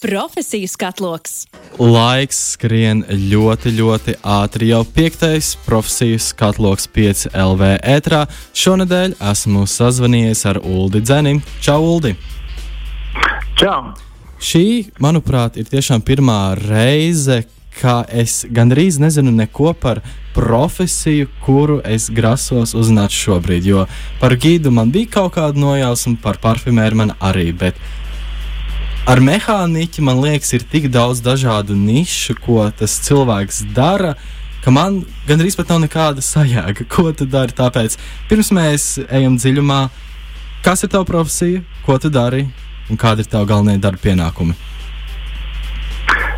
Profesiju skatloks. Laiks skrien ļoti, ļoti ātri. Jau piektais profesiju skatloks 5 LV ētrā. Šonadēļ esmu sazvanījies ar Uldi Dzenim. Čau, Uldi! Čau! Šī, manuprāt, ir tiešām pirmā reize, ka es gandrīz nezinu neko par profesiju, kuru es grasos uzzināt šobrīd. Jo par gīdu man bija kaut kāda nojausma, par parfimēru man arī. Bet ar mehāniķi man liekas, ir tik daudz dažādu nišu, ko tas cilvēks dara. Man gandrīz pat nav nekāda sajēga, ko tu dari. Tāpēc pirms mēs ejam dziļumā, kas ir tava profesija, ko tu dari un kādi ir tavi galvenie darba pienākumi?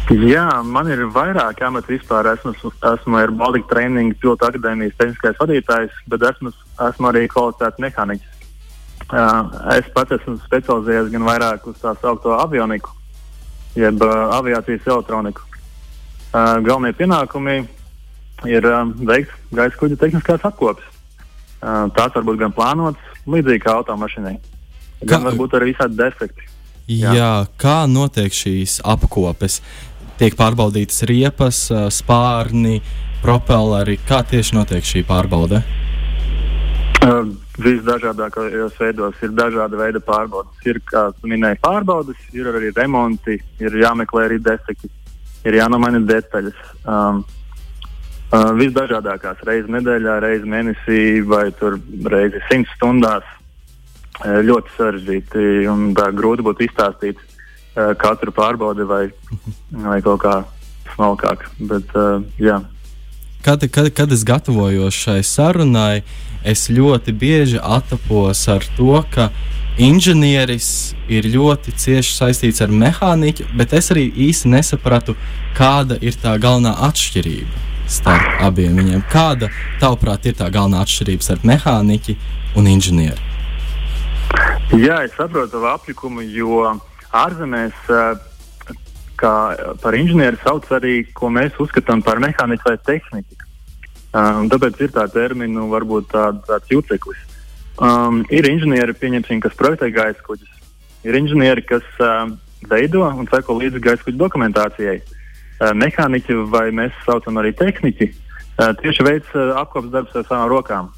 Jā, man ir vairāk amati vispār. Esmu, esmu ar Baltiku treniņu pilotu akadēmijas tehniskais vadītājs, bet esmu, esmu arī kvalificēts mehāniķis. Es pats esmu specializējies gan vairāk uz tā saucamo avioniku, jeb aviācijas elektroniku. Galvenie pienākumi ir veikt gaisa kuģa tehniskās apkopes. Tās var būt gan plānotas, līdzīgi kā automašīnai. Gan Kā- varbūt arī visādi defekti. Jā. Jā, kā notiek šīs apkopes? Tiek pārbaudītas riepas, spārni, propelleri. Kā tieši notiek šī pārbaude? Uh, Visdažādākajos veidos ir dažādi veidi pārbaudes. Ir, kā jūs minējāt, pārbaudes, ir arī remonti, ir jāmeklē arī defekti, ir jānomaina detaļas. Um, uh, visdažādākās reizes nedēļā, reizes mēnesī vai reizes simts stundās. Uh, ļoti sarežģīti un tā grūti būtu izstāstīt uh, katru pārbaudi vai, vai kaut kā smalkāk. Bet, uh, jā. Kad, kad, kad es gatavojos šai sarunai, es ļoti bieži attapos ar to, ka inženieris ir ļoti cieši saistīts ar mehāniķu, bet es arī īsti nesapratu, kāda ir tā galvenā atšķirība starp abiem viņiem. Kāda, tavuprāt, ir tā galvenā atšķirība starp mehāniķi un inženieri? Jā, es saprotu tavu aplikumu, jo ārzemēs eh, kā par inženieri sauc arī, ko mēs uzskatām par mehāniku vai tehniku. Um, tāpēc ir tā termina, varbūt tāda, tāds juceklis. Um, ir inženieri, pieņemsim, kas projektē gaisa kuģus. Ir inženieri, kas um, veido un seko līdzi gaisa kuģu dokumentācijai. Uh, mehāniķi vai mēs saucam arī tehniķi, uh, tieši veids uh, apkopes darbus ar savām rokām.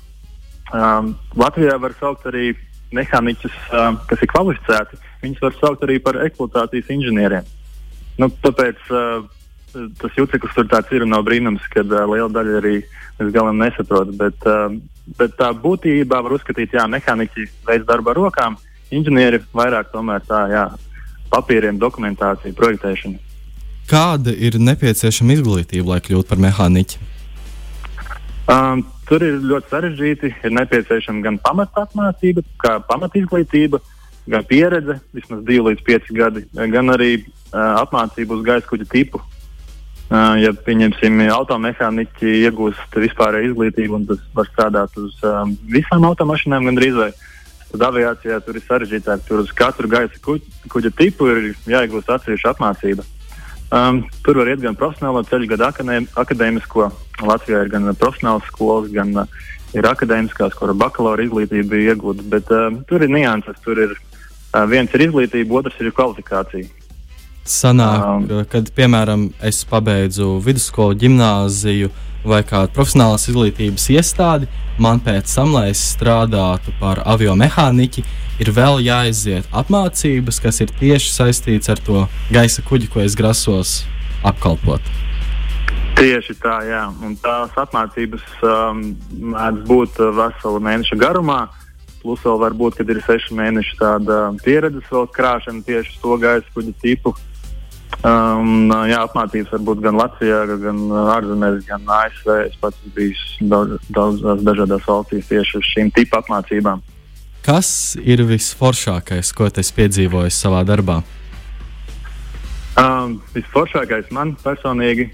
Um, Latvijā var saukt arī mehāniķus, uh, kas ir kvalificēti. Viņus var saukt arī par eksploatācijas inženieriem. Nu, tāpēc uh, tas juceklis tur tāds ir nav brīnums, ka uh, liela daļa arī līdz galam nesaprot. Bet, uh, bet tā būtībā var uzskatīt, ka mehāniķi veids darbu ar rokām, inženieri vairāk tomēr tā, jā, papīriem, dokumentācija, projektēšana. Kāda ir nepieciešama izglītība, lai kļūtu par mehāniķi? Um, tur ir ļoti sarežģīti. Ir nepieciešama gan pamatapmācība, kā pamatizglītība, gan pieredze, vismaz 2 līdz 5 gadi, gan arī uh, apmācība uz gaisa kuģa tipu. Uh, ja, pieņemsim, automehāniķi iegūst vispārēju izglītību un tas var strādāt uz um, visām automašīnām, gandrīz vai tad aviācijā tur ir sarežģītāk. Tur uz katru gaisa kuģa, kuģa tipu ir jāiegūst atsevišķa apmācība. Um, tur var iet gan profesionālo ceļu, gan akadēm, akadēmisko. Latvijā ir gan profesionāls skolas, gan uh, ir akadēmiskās, kur bakalaura izglītība bija iegūta. Bet uh, tur ir nianses. Tur ir uh, viens ir izglītība, otrs ir kvalifikācija. Sanāk, Um. um, kad, piemēram, es pabeidzu vidusskolu, gimnāziju vai kādu profesionālās izglītības iestādi, man pēc tam, lai es strādātu par avio mehāniķi, ir vēl jāiziet apmācības, kas ir tieši saistīts ar to gaisa kuģi, ko es grasos apkalpot. Tieši tā, jā. Un tās apmācības um, mēdz būt uh, veselu mēnešu garumā. Plus vēl var būt, kad ir seši mēneši tāda pieredzes vēl krāšana tieši to gaisa kuģa tipu. Um, jā, apmācības var būt gan Latvijā, gan uh, ārzemēs, gan ASV. Es pats bijis daudz, daudzās dažādās valstīs tieši uz šīm tipu apmācībām. Kas ir visforšākais, ko es piedzīvoju savā darbā? Um, visforšākais man personīgi,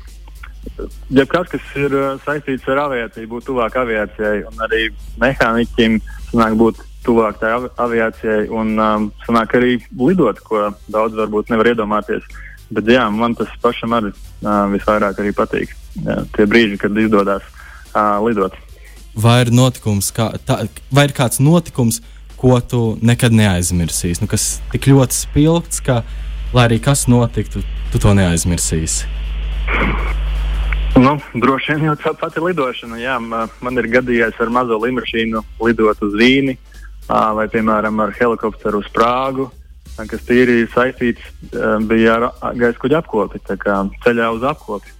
ja kas, kas ir uh, saistīts ar aviāciju, būtu tuvāk aviācijai, un arī mehāniķim sanāk būt tuvāk tai avi aviācijai, un um, sanāk arī lidot, ko daudz varbūt nevar iedomāties. Bet jā, man tas pašam arī uh, visvairāk arī patīk. Jā, tie brīži, kad izdodas uh, lidot. Vai ir, notikums, kā, tā, vai ir kāds notikums, ko tu nekad neaizmirsīsi, nu, kas tik ļoti spilgts, ka lai arī kas notiktu, tu to neaizmirsīsi? Nu, droši vien jau tā pati lidošana. Jā, man ir gadījies ar mazo limušīnu lidot uz Vīni vai, piemēram, ar helikopteru uz Prāgu, kas tīri saistīts bija ar gaisa kuģa apkopi, ceļā uz apkopi.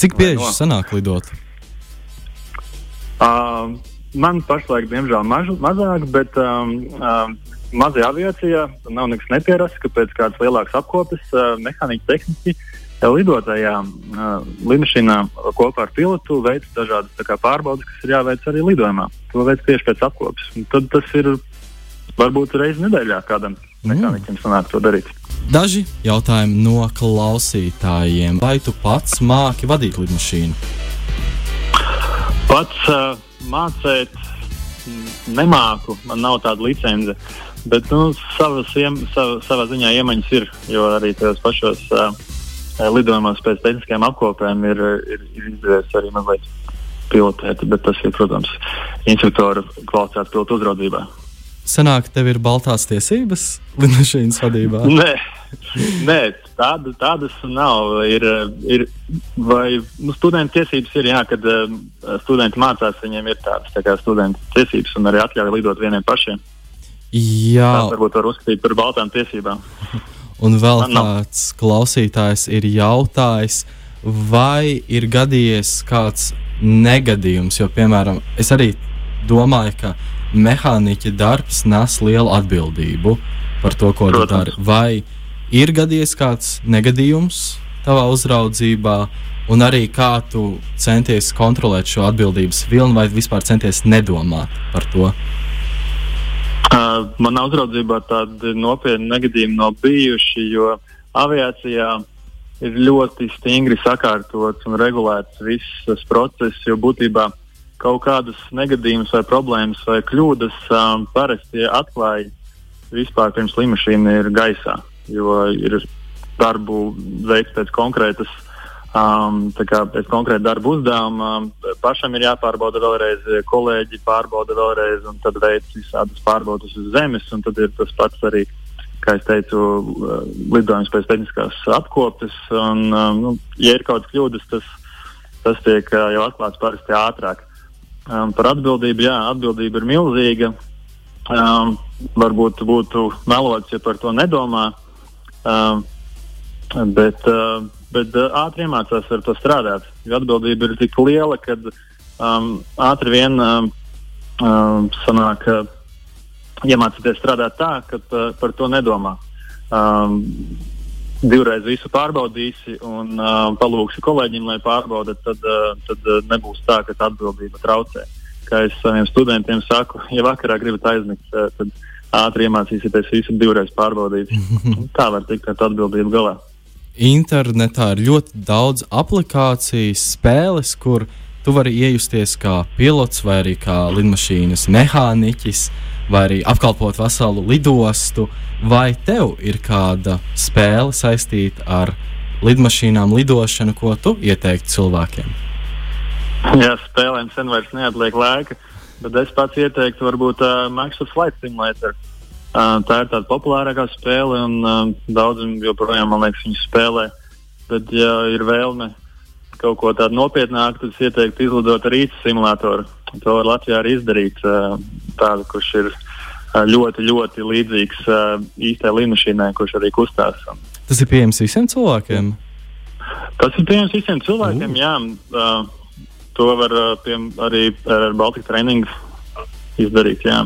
Cik bieži no? sanāk lidot? Uh, man pašlaik, diemžēl, maž, mazāk, bet um, um, mazajā aviācijā nav nekas neparasts, ka pēc kādas lielākas apkopes uh, mehāniķi tehniski lidotājā uh, lidmašīnā kopā ar pilotu veic dažādas kā, pārbaudes, kas ir jāveic arī lidojumā. To veic tieši pēc apkopes. Un tad tas ir varbūt reizes nedēļā kādam mm. mehāniķim sanāk to darīt. Daži jautājumi no klausītājiem. Vai tu pats māki vadīt lidmašīnu? Pats uh, mācīt, nemāku, man nav tāda licence. Bet nu, savas, iem, sav, savā ziņā iemaņas ir, jo arī tajos pašos uh, lidojumos pēc tehniskajām apkopēm ir, ir, ir izdevies arī mazliet pilotēt. Bet tas ir, protams, instruktora kvalitātes pilotu uzraudzībā. Sanāk, tev ir baltās tiesības lidmašīnas vadībā? Nē, Nē tāda, tādas nav. Ir, ir, vai nu, studentu tiesības ir, jā, kad uh, studenti mācās, viņiem ir tādas tā kā studentu tiesības un arī atļauja lidot vieniem pašiem. Jā, tā varbūt var uzskatīt par baltām tiesībām. Un vēl Man kāds nav. klausītājs ir jautājis, vai ir gadījies kāds negadījums, jo, piemēram, es arī domāju, ka mehāniķa darbs nes lielu atbildību par to, ko tu dari. Vai ir gadījies kāds negadījums tavā uzraudzībā, un arī kā tu centies kontrolēt šo atbildības vilni, vai vispār centies nedomāt par to? Uh, manā uzraudzībā tādi nopietni negadījumi nav bijuši, jo aviācijā ir ļoti stingri sakārtots un regulēts viss process, jo būtībā kaut kādas negadījumus vai problēmas vai kļūdas um, parasti atklāja vispār pirms līnija ir gaisā jo ir darbu veikts pēc konkrētas. Um, pēc konkrēta darba uzdevuma um, pašam ir jāpārbauda vēlreiz, kolēģi pārbauda vēlreiz, un tad veids visādas pārbaudas uz zemes. Tad ir tas pats arī, kā jau teicu, uh, lidojums pēc tehniskās apkopes. Un, um, nu, ja ir kaut kādas kļūdas, tas, tas tiek uh, jau atklāts parasti ātrāk. Um, par atbildību, jā, atbildība ir milzīga. Um, varbūt būtu melots, ja par to nedomā. Um, bet uh, bet uh, ātri iemācās ar to strādāt. Jo atbildība ir tik liela, ka um, ātri vien um, um, sanāk, uh, iemācīties strādāt tā, ka uh, par to nedomā. Um, divreiz visu pārbaudīsi un uh, palūgsi kolēģim, lai pārbauda, tad, uh, tad uh, nebūs tā, ka atbildība traucē. Kā es saviem studentiem saku, ja vakarā gribat aizmigt, uh, tad ātri iemācīsieties visu divreiz pārbaudīt. Tā var tikt ar atbildību galā. Internetā ir ļoti daudz aplikāciju, spēles, kur tu vari iejusties kā pilots vai arī kā lidmašīnas mehāniķis, vai arī apkalpot veselu lidostu. Vai tev ir kāda spēle saistīta ar lidmašīnām, lidošanu, ko tu ieteiktu cilvēkiem? Jā, spēlēm sen vairs neatliek laika. Bet es pats ieteiktu, varbūt uh, Microsoft Flight Simulator. Uh, tā ir tāda populārākā spēle, un uh, daudziem joprojām, man liekas, viņas spēlē. Bet, ja ir vēlme kaut ko tādu nopietnāku, tad es ieteiktu izlidot ar īstu simulatoru. To var Latvijā arī izdarīt. Tādu, kurš ir ļoti, ļoti līdzīgs īstai līnijai, kurš arī kustās. Tas ir pieejams visiem cilvēkiem. Tas ir pieejams visiem cilvēkiem, uh. jā. To var piem, arī ar Baltiku treniņu izdarīt. Jā.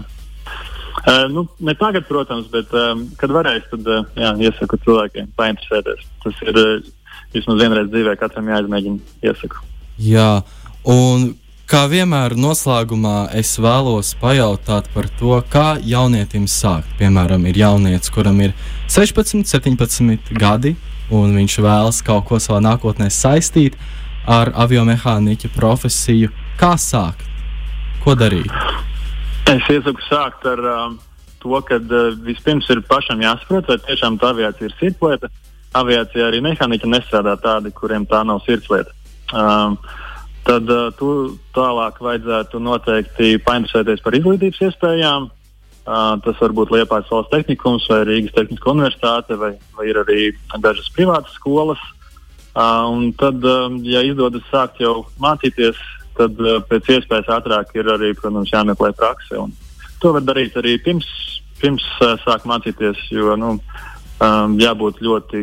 Uh, nu, ne tagad, protams, bet uh, kad varēs, tad uh, jā, iesaku cilvēkiem painteresēties. Tas ir uh, vismaz vienreiz dzīvē, katram jāizmēģina. Iesaku. Jā, un kā vienmēr noslēgumā es vēlos pajautāt par to, kā jaunietim sākt. Piemēram, ir jaunietis, kuram ir 16, 17 gadi, un viņš vēlas kaut ko savā nākotnē saistīt ar aviomehāniķa profesiju. Kā sākt? Ko darīt? Es iesaku sākt ar um, to, ka uh, vispirms ir pašam jāsaprot, vai tiešām tā aviācija ir sirdslieta. Aviācijā arī mehāniķi nestrādā tādi, kuriem tā nav sirdslieta. Um, tad uh, tu tālāk vajadzētu noteikti painteresēties par izglītības iespējām. Uh, tas var būt Liepājas valsts tehnikums vai Rīgas Tehniskā universitāte, vai, vai ir arī dažas privātas skolas. Uh, tad, uh, ja izdodas sākt jau mācīties, tad uh, pēc iespējas ātrāk ir arī, protams, jāmeklē prakse. Un to var darīt arī pirms, pirms uh, sāk mācīties, jo nu, um, jābūt ļoti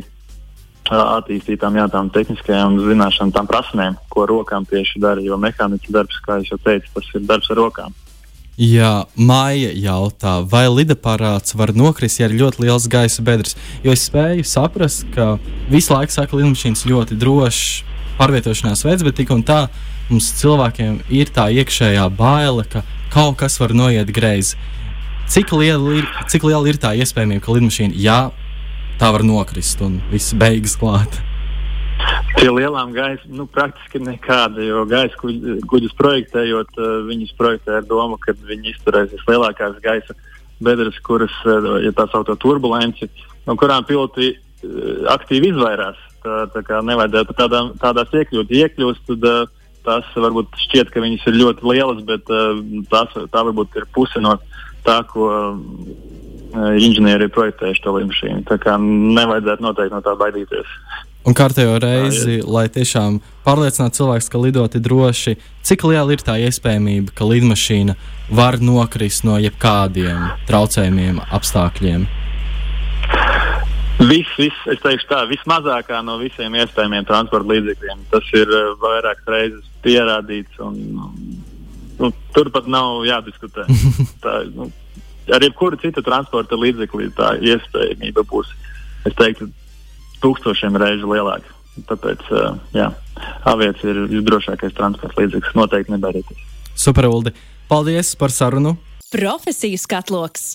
attīstītām, jā, tām tehniskajām zināšanām, tām prasmēm, ko rokām tieši dara. Jo mehāniķa darbs, kā jau teicu, tas ir darbs ar rokām. Jā, Maija jautā, vai lidaparāts var nokrist, ja ir ļoti liels gaisa bedres? Jo es spēju saprast, ka visu laiku saka, ka lidmašīnas ļoti drošs pārvietošanās veids, bet tik un tā mums cilvēkiem ir tā iekšējā baila, ka kaut kas var noiet greizi. Cik liela ir, cik liela ir tā iespējamība, ka lidmašīna, jā, tā var nokrist un viss beigas klāt. Pie lielām gaisa nu, praktiski nekāda, jo gaisa kuģus projektējot, eh, viņus projektē ar domu, ka viņi izturēs vislielākās gaisa bedres, kuras, eh, ja tā saucamā turbulenci, no kurām piloti eh, aktīvi izvairās. Tā, tā kā nevajadzētu tādā, tādās iekļūt. Iekļūst, tad tās varbūt šķiet, ka viņas ir ļoti lielas, bet tās, tā varbūt ir puse no tā, ko inženieri ir projektējuši to lidmašīnu. Tā kā nevajadzētu noteikti no tā baidīties. Un kārtējo reizi, Jā, lai tiešām pārliecinātu cilvēkus, ka lidot ir droši, cik liela ir tā iespējamība, ka lidmašīna var nokrist no jebkādiem traucējumiem, apstākļiem? Viss, vis, es teikšu tā, vismazākā no visiem iespējamiem transporta līdzekļiem. Tas ir vairākas reizes pierādīts, un nu, tur pat nav jādiskutē. tā, nu, ar jebkuru citu transporta līdzekli tā iespējamība būs, es teiktu, tūkstošiem reižu lielāka. Tāpēc, jā, aviācija ir visdrošākais transporta līdzeklis. Noteikti nedarīties. Super, Uldi! Paldies par sarunu! Profesijas katloks!